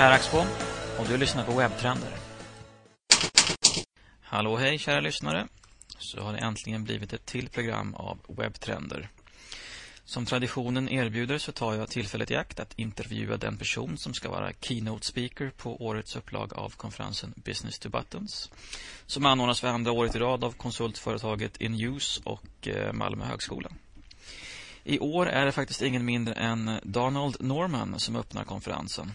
Per Axbom och du lyssnar på Webbtrender. Hallå hej kära lyssnare. Så har det äntligen blivit ett till program av Webbtrender. Som traditionen erbjuder så tar jag tillfället i akt att intervjua den person som ska vara keynote speaker på årets upplag av konferensen Business to Buttons som anordnas för andra året i rad av konsultföretaget Inuse och eh, Malmö högskola. I år är det faktiskt ingen mindre än Donald Norman som öppnar konferensen.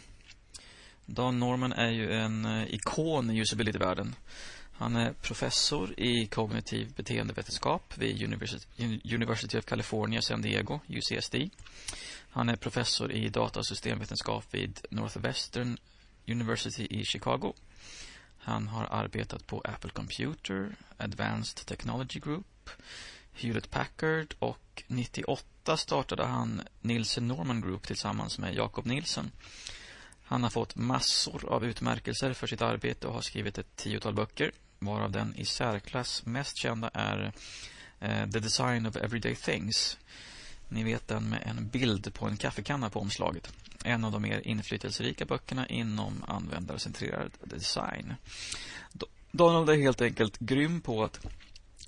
Dan Norman är ju en eh, ikon i usability-världen. Han är professor i kognitiv beteendevetenskap vid University of California, San Diego, UCSD. Han är professor i datasystemvetenskap vid Northwestern University i Chicago. Han har arbetat på Apple Computer, Advanced Technology Group, Hewlett Packard och 98 startade han Nielsen Norman Group tillsammans med Jacob Nielsen. Han har fått massor av utmärkelser för sitt arbete och har skrivit ett tiotal böcker varav den i särklass mest kända är eh, The Design of Everyday Things. Ni vet den med en bild på en kaffekanna på omslaget. En av de mer inflytelserika böckerna inom användarcentrerad design. Donald är helt enkelt grym på att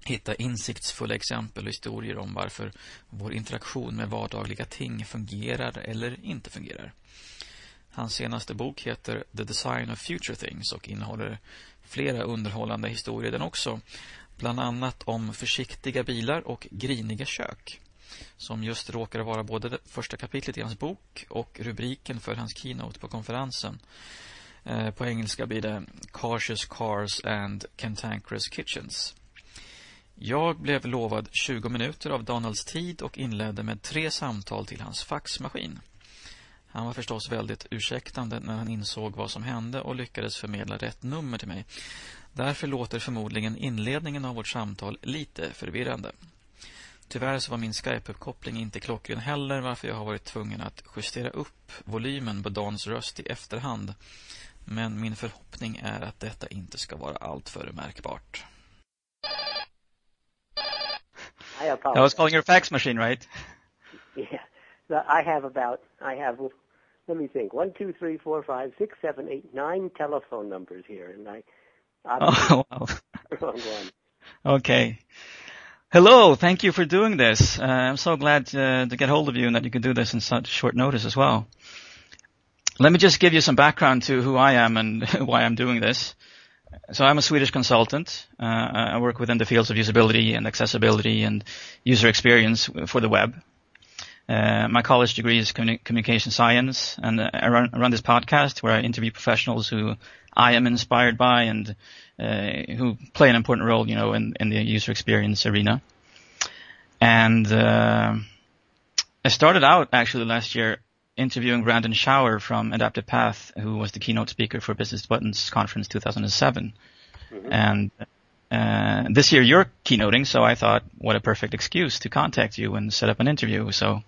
hitta insiktsfulla exempel och historier om varför vår interaktion med vardagliga ting fungerar eller inte fungerar. Hans senaste bok heter The Design of Future Things och innehåller flera underhållande historier den också. Bland annat om försiktiga bilar och griniga kök. Som just råkar vara både det första kapitlet i hans bok och rubriken för hans keynote på konferensen. Eh, på engelska blir det Cautious Cars and Cantankerous Kitchens. Jag blev lovad 20 minuter av Donalds tid och inledde med tre samtal till hans faxmaskin. Han var förstås väldigt ursäktande när han insåg vad som hände och lyckades förmedla rätt nummer till mig. Därför låter förmodligen inledningen av vårt samtal lite förvirrande. Tyvärr så var min Skype-uppkoppling inte klockren heller varför jag har varit tvungen att justera upp volymen på Dans röst i efterhand. Men min förhoppning är att detta inte ska vara alltför märkbart. I was calling your fax machine, right? Yeah. I have about, I have, let me think, one, two, three, four, five, six, seven, eight, nine telephone numbers here, and I. Oh wow. wrong one. Okay. Hello, thank you for doing this. Uh, I'm so glad uh, to get hold of you and that you can do this in such short notice as well. Let me just give you some background to who I am and why I'm doing this. So I'm a Swedish consultant. Uh, I work within the fields of usability and accessibility and user experience for the web. Uh, my college degree is communi- communication science, and I, run, I, run, this podcast where I interview professionals who I am inspired by and uh, who play an important role, you know, in, in the user experience arena. And uh, I started out actually last year interviewing Brandon Schauer from Adaptive Path, who was the keynote speaker for Business Buttons Conference 2007. Mm-hmm. And uh, this year you're keynoting, so I thought, what a perfect excuse to contact you and set up an interview. So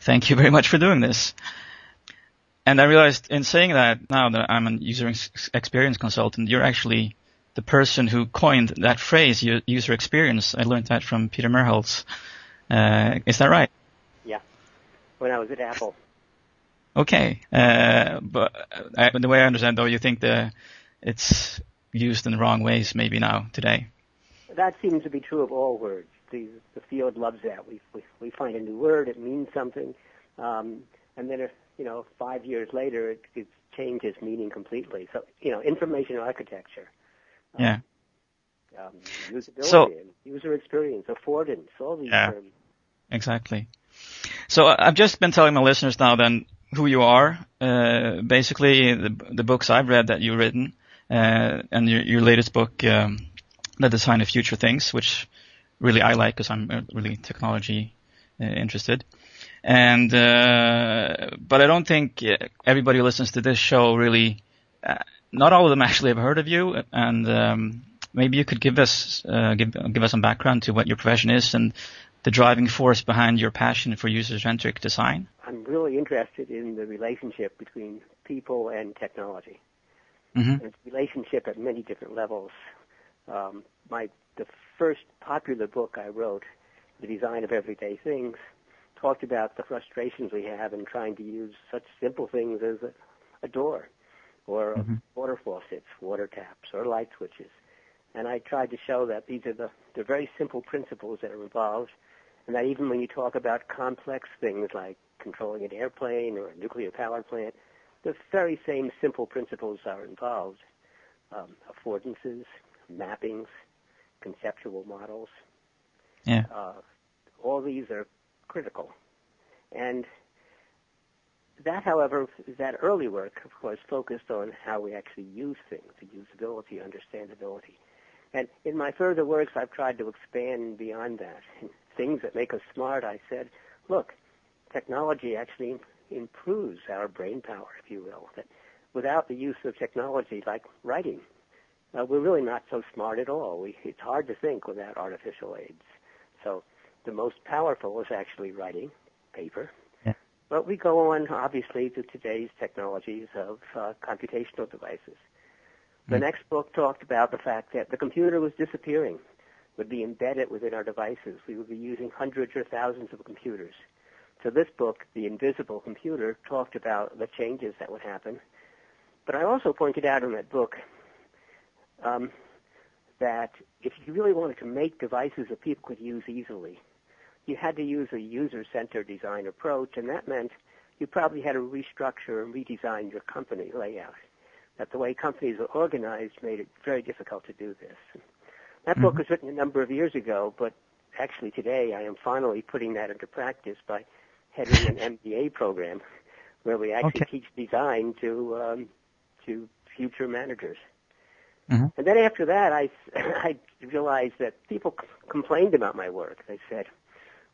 thank you very much for doing this. And I realized in saying that now that I'm a user experience consultant, you're actually the person who coined that phrase, user experience. I learned that from Peter Merholz. Uh, is that right? Yeah. When I was at Apple. Okay. Uh, but I, the way I understand though, you think the, it's used in the wrong ways maybe now today. That seems to be true of all words. The, the field loves that. We, we, we find a new word, it means something, um, and then, if, you know, five years later, it, it changes meaning completely. So, you know, information architecture. Um, yeah. Um, usability, so, user experience, affordance, all these yeah, terms. Exactly. So I've just been telling my listeners now then who you are. Uh, basically, the, the books I've read that you've written, uh, and your, your latest book, um, The Design of Future Things, which really I like because I'm uh, really technology uh, interested. And uh, but I don't think everybody who listens to this show really, uh, not all of them actually have heard of you. And um, maybe you could give us uh, give give us some background to what your profession is and the driving force behind your passion for user-centric design. I'm really interested in the relationship between people and technology. Mm-hmm. It's relationship at many different levels. Um, my the first popular book I wrote, The Design of Everyday Things, talked about the frustrations we have in trying to use such simple things as a, a door, or mm-hmm. water faucets, water taps, or light switches. And I tried to show that these are the, the very simple principles that are involved, and that even when you talk about complex things like controlling an airplane or a nuclear power plant, the very same simple principles are involved. Um, affordances, mappings, conceptual models. Yeah. Uh, all these are critical. And that, however, that early work, of course, focused on how we actually use things, the usability, understandability. And in my further works, I've tried to expand beyond that. things that make us smart, I said, look, technology actually improves our brain power, if you will. That without the use of technology like writing, uh, we're really not so smart at all. We, it's hard to think without artificial aids. So the most powerful is actually writing paper. Yeah. But we go on, obviously, to today's technologies of uh, computational devices. The mm. next book talked about the fact that the computer was disappearing, would be embedded within our devices. We would be using hundreds or thousands of computers. So this book, The Invisible Computer, talked about the changes that would happen. But I also pointed out in that book um, that if you really wanted to make devices that people could use easily, you had to use a user-centered design approach, and that meant you probably had to restructure and redesign your company layout. That the way companies are organized made it very difficult to do this. That mm-hmm. book was written a number of years ago, but actually today I am finally putting that into practice by heading an MBA program where we actually okay. teach design to um, to future managers. Mm-hmm. And then after that, I I realized that people c- complained about my work. They said,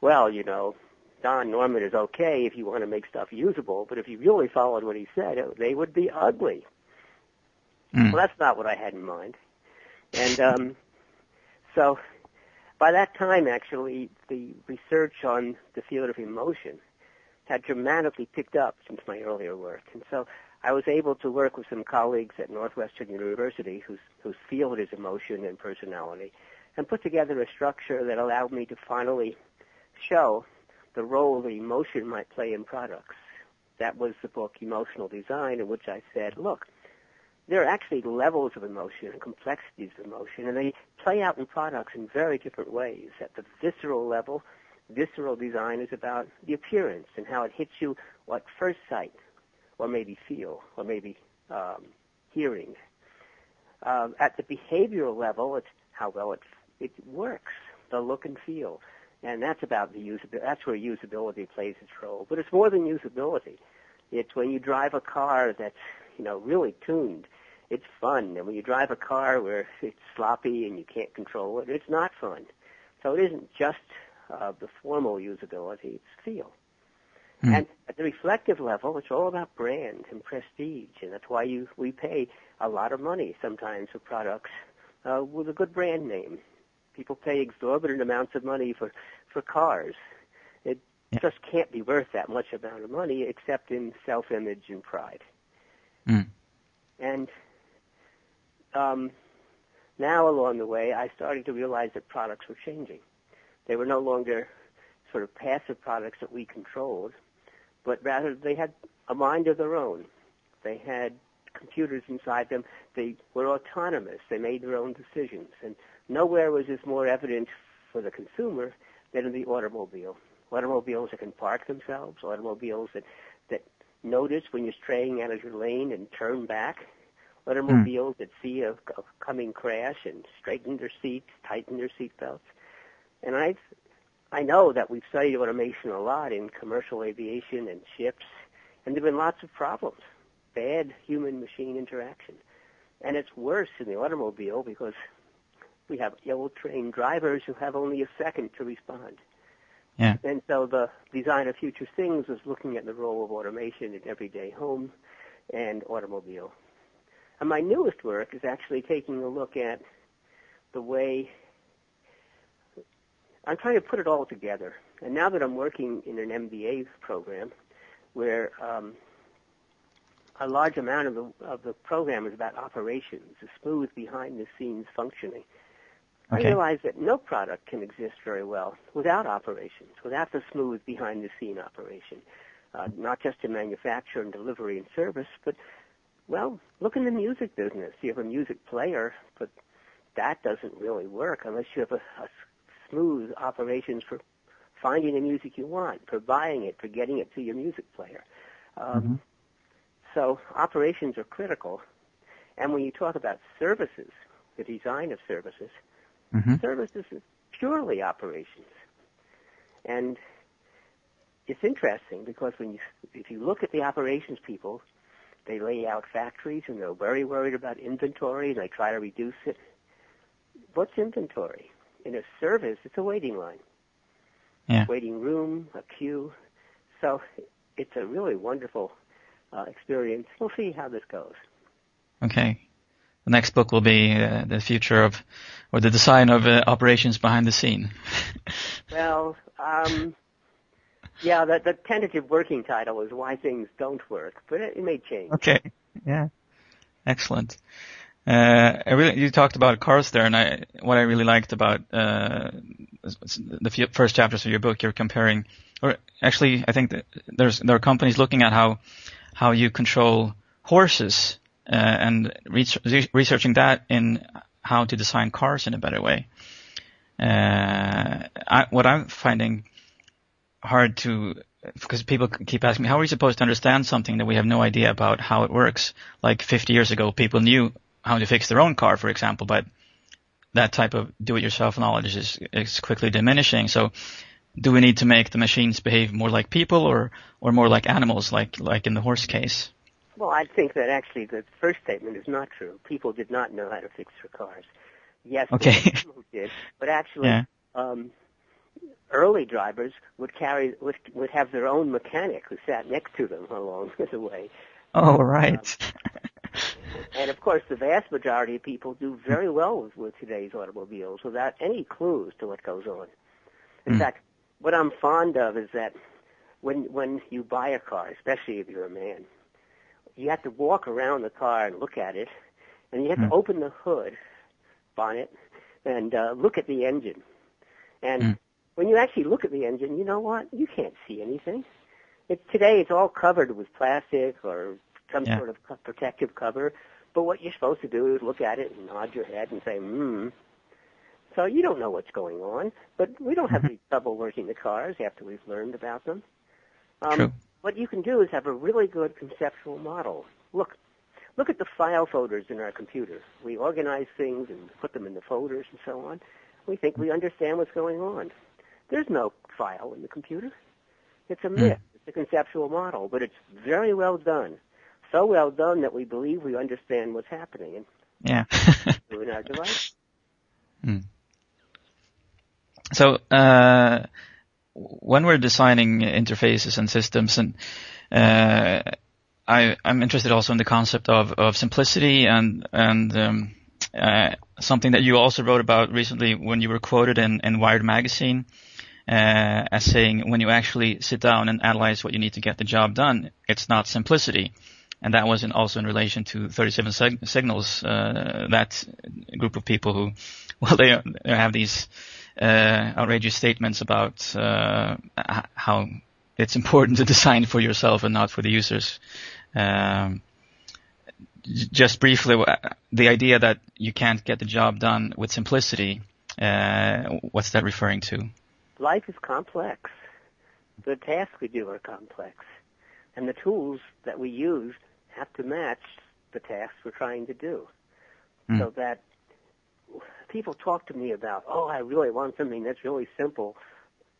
well, you know, Don Norman is okay if you want to make stuff usable, but if you really followed what he said, it, they would be ugly. Mm. Well, that's not what I had in mind. And um, so by that time, actually, the research on the field of emotion had dramatically picked up since my earlier work. And so I was able to work with some colleagues at Northwestern University whose, whose field is emotion and personality and put together a structure that allowed me to finally show the role that emotion might play in products. That was the book Emotional Design, in which I said, look, there are actually levels of emotion and complexities of emotion, and they play out in products in very different ways. At the visceral level, visceral design is about the appearance and how it hits you at first sight, or maybe feel, or maybe um, hearing. Uh, at the behavioral level, it's how well it it works, the look and feel and that's about the usability. That's where usability plays its role. But it's more than usability. It's when you drive a car that's you know really tuned. It's fun, and when you drive a car where it's sloppy and you can't control it, it's not fun. So it isn't just uh, the formal usability; it's feel. Mm. And at the reflective level, it's all about brand and prestige, and that's why you we pay a lot of money sometimes for products uh, with a good brand name People pay exorbitant amounts of money for for cars. It yeah. just can't be worth that much amount of money except in self-image and pride. Mm. And um, now along the way, I started to realize that products were changing. They were no longer sort of passive products that we controlled, but rather they had a mind of their own. They had computers inside them. They were autonomous. They made their own decisions. And Nowhere was this more evident for the consumer than in the automobile. Automobiles that can park themselves, automobiles that, that notice when you're straying out of your lane and turn back, automobiles mm. that see a, a coming crash and straighten their seats, tighten their seat belts. And I, I know that we've studied automation a lot in commercial aviation and ships, and there've been lots of problems, bad human-machine interaction. And it's worse in the automobile because we have ill-trained drivers who have only a second to respond. Yeah. And so the design of future things is looking at the role of automation in everyday home and automobile. And my newest work is actually taking a look at the way I'm trying to put it all together. And now that I'm working in an MBA program where um, a large amount of the, of the program is about operations, the smooth behind the scenes functioning. Okay. I realized that no product can exist very well without operations, without the smooth behind the scene operation. uh, not just in manufacture and delivery and service, but well, look in the music business. You have a music player, but that doesn't really work unless you have a, a smooth operations for finding the music you want, for buying it, for getting it to your music player. Um, mm-hmm. So operations are critical. And when you talk about services, the design of services, mm-hmm. services is purely operations. And it's interesting because when you, if you look at the operations people, they lay out factories and they're very worried about inventory and they try to reduce it. What's inventory? In a service, it's a waiting line. Yeah. Waiting room, a queue. So it's a really wonderful uh, experience. We'll see how this goes. Okay. The next book will be uh, the future of, or the design of uh, operations behind the scene. well, um, yeah, the, the tentative working title is Why Things Don't Work, but it, it may change. Okay. Yeah. Excellent. Uh, I really, you talked about cars there, and I, what I really liked about uh, the first chapters of your book, you're comparing, or actually, I think there's there are companies looking at how how you control horses uh, and re- researching that in how to design cars in a better way. Uh, I, what I'm finding hard to because people keep asking me how are we supposed to understand something that we have no idea about how it works. Like 50 years ago, people knew how to fix their own car, for example, but that type of do-it-yourself knowledge is, is quickly diminishing. So, do we need to make the machines behave more like people or or more like animals, like like in the horse case? Well, I think that actually the first statement is not true. People did not know how to fix their cars. Yes, okay. people did, but actually, yeah. um, early drivers would carry would would have their own mechanic who sat next to them along the way. Oh, right. Um, and of course, the vast majority of people do very well with, with today's automobiles without any clues to what goes on. In mm. fact, what I'm fond of is that when when you buy a car, especially if you're a man, you have to walk around the car and look at it, and you have mm. to hmm. open the hood, bonnet, and uh, look at the engine. And mm. when you actually look at the engine, you know what? You can't see anything. It's today it's all covered with plastic or some yeah. sort of protective cover. But what you're supposed to do is look at it and nod your head and say, hmm. So you don't know what's going on, but we don't have mm-hmm. any trouble working the cars after we've learned about them. Um, True what you can do is have a really good conceptual model. Look, look at the file folders in our computer. We organize things and put them in the folders and so on. We think we understand what's going on. There's no file in the computer. It's a hmm. myth. It's a conceptual model, but it's very well done. So well done that we believe we understand what's happening. And yeah. our device. Hmm. So, uh, when we're designing interfaces and systems, and uh, I, am interested also in the concept of, of simplicity and and um, uh, something that you also wrote about recently when you were quoted in, in Wired magazine uh, as saying when you actually sit down and analyze what you need to get the job done, it's not simplicity. And that was in, also in relation to 37 seg- Signals, uh, that group of people who, well, they, they have these uh, outrageous statements about uh, how it's important to design for yourself and not for the users. Um, just briefly, the idea that you can't get the job done with simplicity, uh, what's that referring to? Life is complex. The tasks we do are complex. And the tools that we use have to match the tasks we're trying to do. Mm. So that people talk to me about, oh, I really want something that's really simple,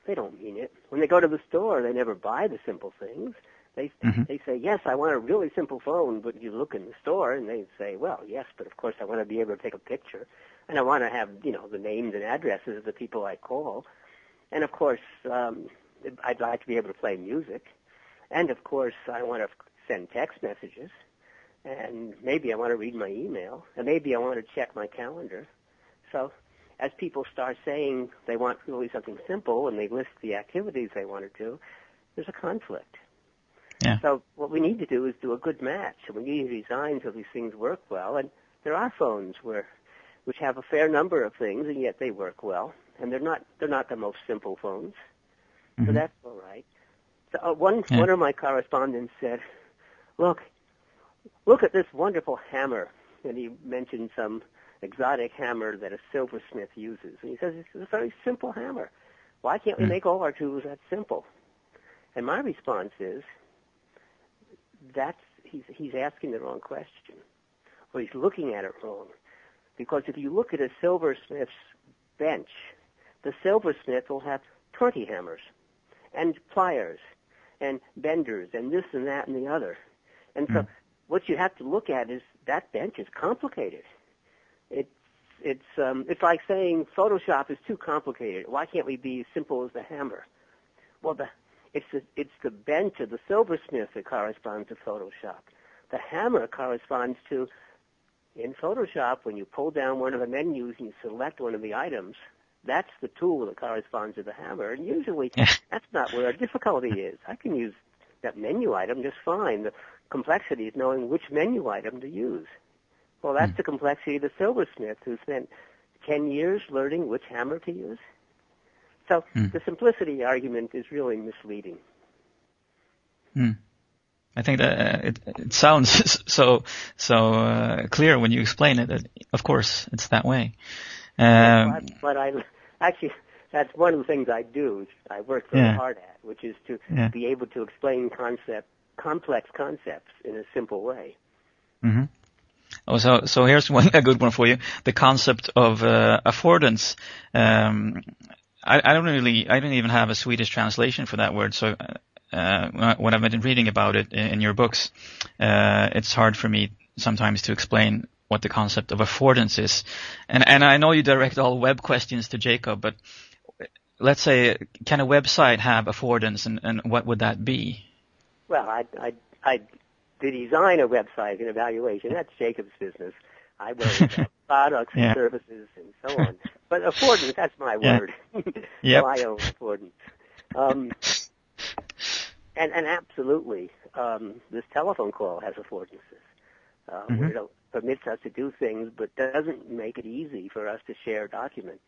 they don't mean it. When they go to the store, they never buy the simple things. They mm-hmm. they say, yes, I want a really simple phone, but you look in the store and they say, well, yes, but of course I want to be able to take a picture, and I want to have you know the names and addresses of the people I call, and of course um, I'd like to be able to play music, and of course I want to send text messages, and maybe I want to read my email, and maybe I want to check my calendar, so as people start saying they want really something simple and they list the activities they want to do, there's a conflict. Yeah. So what we need to do is do a good match. And we need to design so these things work well. And there are phones where, which have a fair number of things, and yet they work well. And they're not they're not the most simple phones, mm-hmm. so that's all right. So, uh, one Yeah. one of my correspondents said, "Look, look at this wonderful hammer," and he mentioned some exotic hammer that a silversmith uses. And he says it's a very simple hammer. Why can't we Hmm. make all our tools that simple? And my response is, that's he's he's asking the wrong question, or he's looking at it wrong. Because if you look at a silversmith's bench, the silversmith will have 20 hammers and pliers and benders and this and that and the other. And so Mm. what you have to look at is that bench is complicated. It's it's um, it's like saying Photoshop is too complicated. Why can't we be as simple as the hammer? Well, the it's the it's the bench of the silversmith that corresponds to Photoshop. The hammer corresponds to in Photoshop when you pull down one of the menus and you select one of the items. That's the tool that corresponds to the hammer, and usually that's not where our difficulty is. I can use that menu item just fine. The complexity is knowing which menu item to use. Well, that's Hmm. the complexity of the silversmith who spent 10 years learning which hammer to use. So Hmm. the simplicity argument is really misleading. Hmm. I think that uh, it, it sounds so so uh, clear when you explain it. That of course it's that way. Um, but, but I actually that's one of the things I do. I work very Yeah. hard at, which is to Yeah. be able to explain concept complex concepts in a simple way. hmm Oh, so so here's one a good one for you. The concept of uh, affordance. Um, I, I don't really, I don't even have a Swedish translation for that word. So uh, when I've been reading about it in, in your books, uh, it's hard for me sometimes to explain what the concept of affordance is. And and I know you direct all web questions to Jakob, but let's say, can a website have affordance, and, and what would that be? Well, I, I, I, to design a website and evaluation, that's Jakob's business. I about products and Yeah. services and so on. But affordance, that's my Yeah. word. Yep. so I own affordance. Um, and, and absolutely, um, this telephone call has affordances. Uh, Mhm. where it permits us to do things, but doesn't make it easy for us to share documents.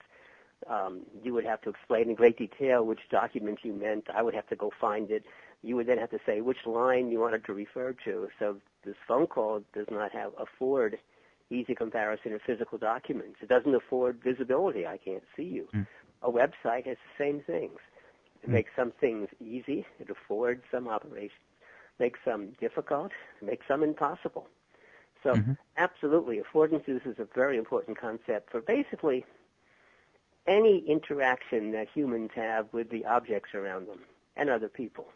Um, you would have to explain in great detail which document you meant. I would have to go find it. You would then have to say which line you wanted to refer to. So this phone call does not have afford easy comparison of physical documents. It doesn't afford visibility. I can't see you. Mm. A website has the same things. It Mm. makes some things easy. It affords some operations. Makes some difficult. Makes some impossible. So Mhm. absolutely, affordances is a very important concept for basically any interaction that humans have with the objects around them and other people.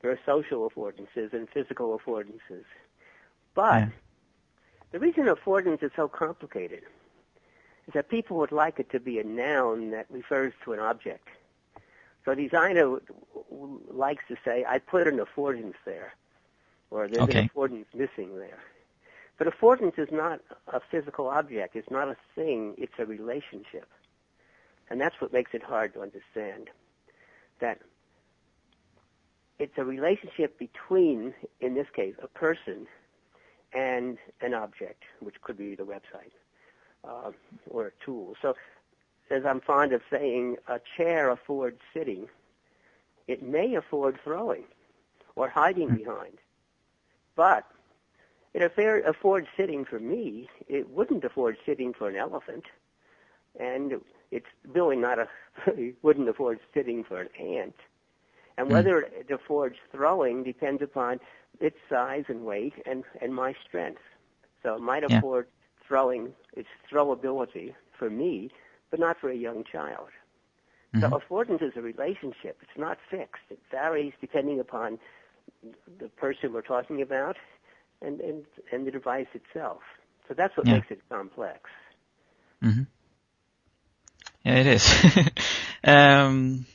There are social affordances and physical affordances. But Yeah. the reason affordance is so complicated is that people would like it to be a noun that refers to an object. So a designer w- w- likes to say, I put an affordance there, or there's Okay. an affordance missing there. But affordance is not a physical object. It's not a thing. It's a relationship. And that's what makes it hard to understand. That it's a relationship between, in this case, a person and an object, which could be the website uh, or a tool. So, as I'm fond of saying, a chair affords sitting. It may afford throwing or hiding behind. But it affords sitting for me. It wouldn't afford sitting for an elephant. And it's really not a, it wouldn't afford sitting for an ant. And Hmm. whether it affords throwing depends upon its size and weight and, and my strength. So it might Yeah. afford throwing, its throwability for me, but not for a young child. So Mhm. affordance is a relationship. It's not fixed. It varies depending upon the person we're talking about and, and, and the device itself. So that's what Yeah. makes it complex. hmm Yeah, it is. um,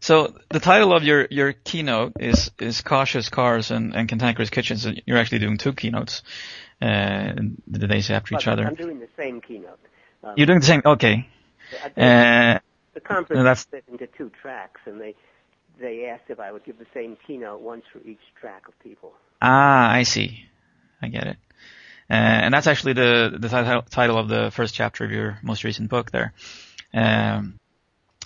so the title of your, your keynote is, is Cautious Cars and, and Cantankerous Kitchens. You're actually doing two keynotes, uh, the days after each other. I'm doing the same keynote. Um, You're doing the same, okay. Uh, the conference that's- split into two tracks, and they they asked if I would give the same keynote once for each track of people. ah, I see. I get it. Uh, and that's actually the, the title, title of the first chapter of your most recent book there. Um,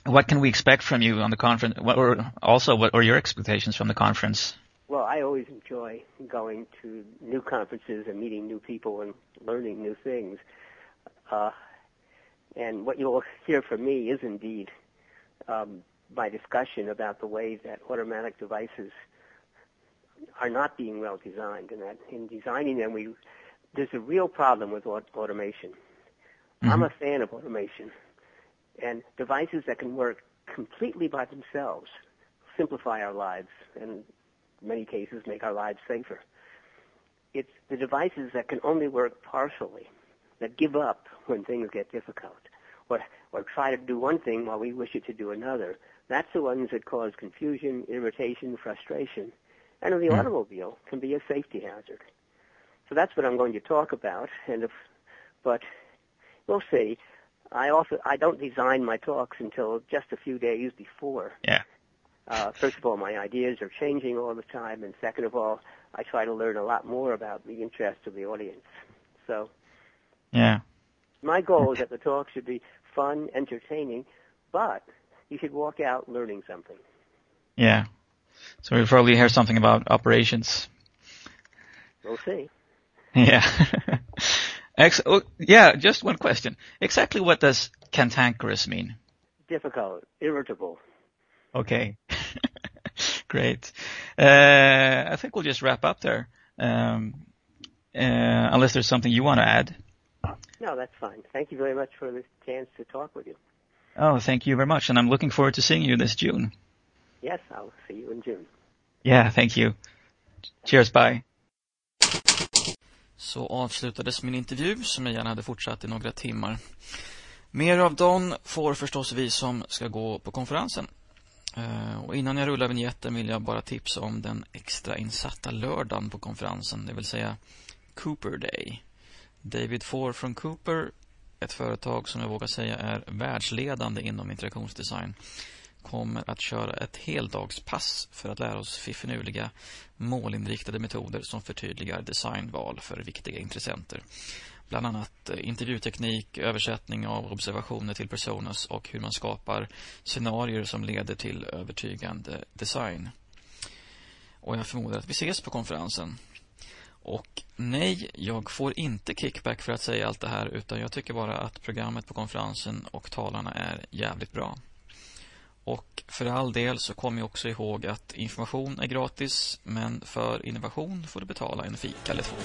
what can we expect from you on the conference? What, or also, what are your expectations from the conference? Well, I always enjoy going to new conferences and meeting new people and learning new things. Uh, and what you'll hear from me is indeed um, my discussion about the way that automatic devices are not being well designed, and that in designing them, we there's a real problem with automation. Mm-hmm. I'm a fan of automation, and devices that can work completely by themselves simplify our lives, and in many cases make our lives safer. It's the devices that can only work partially that give up when things get difficult, or or try to do one thing while we wish it to do another. That's the ones that cause confusion, irritation, frustration, and the mm. automobile can be a safety hazard. So that's what I'm going to talk about. And if, but we'll see. I also I don't design my talks until just a few days before. Yeah. Uh, first of all, my ideas are changing all the time, and second of all, I try to learn a lot more about the interests of the audience. So. Yeah. My goal is that the talk should be fun, entertaining, but you should walk out learning something. Yeah. So we'll probably hear something about operations. We'll see. Yeah. Ex- oh, yeah, just one question. Exactly what does cantankerous mean? Difficult, irritable. Okay. Great. Uh, I think we'll just wrap up there. Um, uh, unless there's something you want to add. No, that's fine. Thank you very much for the chance to talk with you. Oh, thank you very much. And I'm looking forward to seeing you this June. Yes, I'll see you in June. Yeah, thank you. Cheers, bye. Så avslutades min intervju som jag gärna hade fortsatt i några timmar. Mer av Don får förstås vi som ska gå på konferensen. Eh, och innan jag rullar vignetten vill jag bara tipsa om den extra insatta lördagen på konferensen, det vill säga Cooper Day. David Four från Cooper, ett företag som jag vågar säga är världsledande inom interaktionsdesign, kommer att köra ett heldagspass för att lära oss fiffinuliga målinriktade metoder som förtydligar designval för viktiga intressenter. Bland annat eh, intervjuteknik, översättning av observationer till personas och hur man skapar scenarier som leder till övertygande design. Och jag förmodar att vi ses på konferensen. Och nej, jag får inte kickback för att säga allt det här utan jag tycker bara att programmet på konferensen och talarna är jävligt bra. Och för all del så kom jag också ihåg att information är gratis men för innovation får du betala en fika eller två.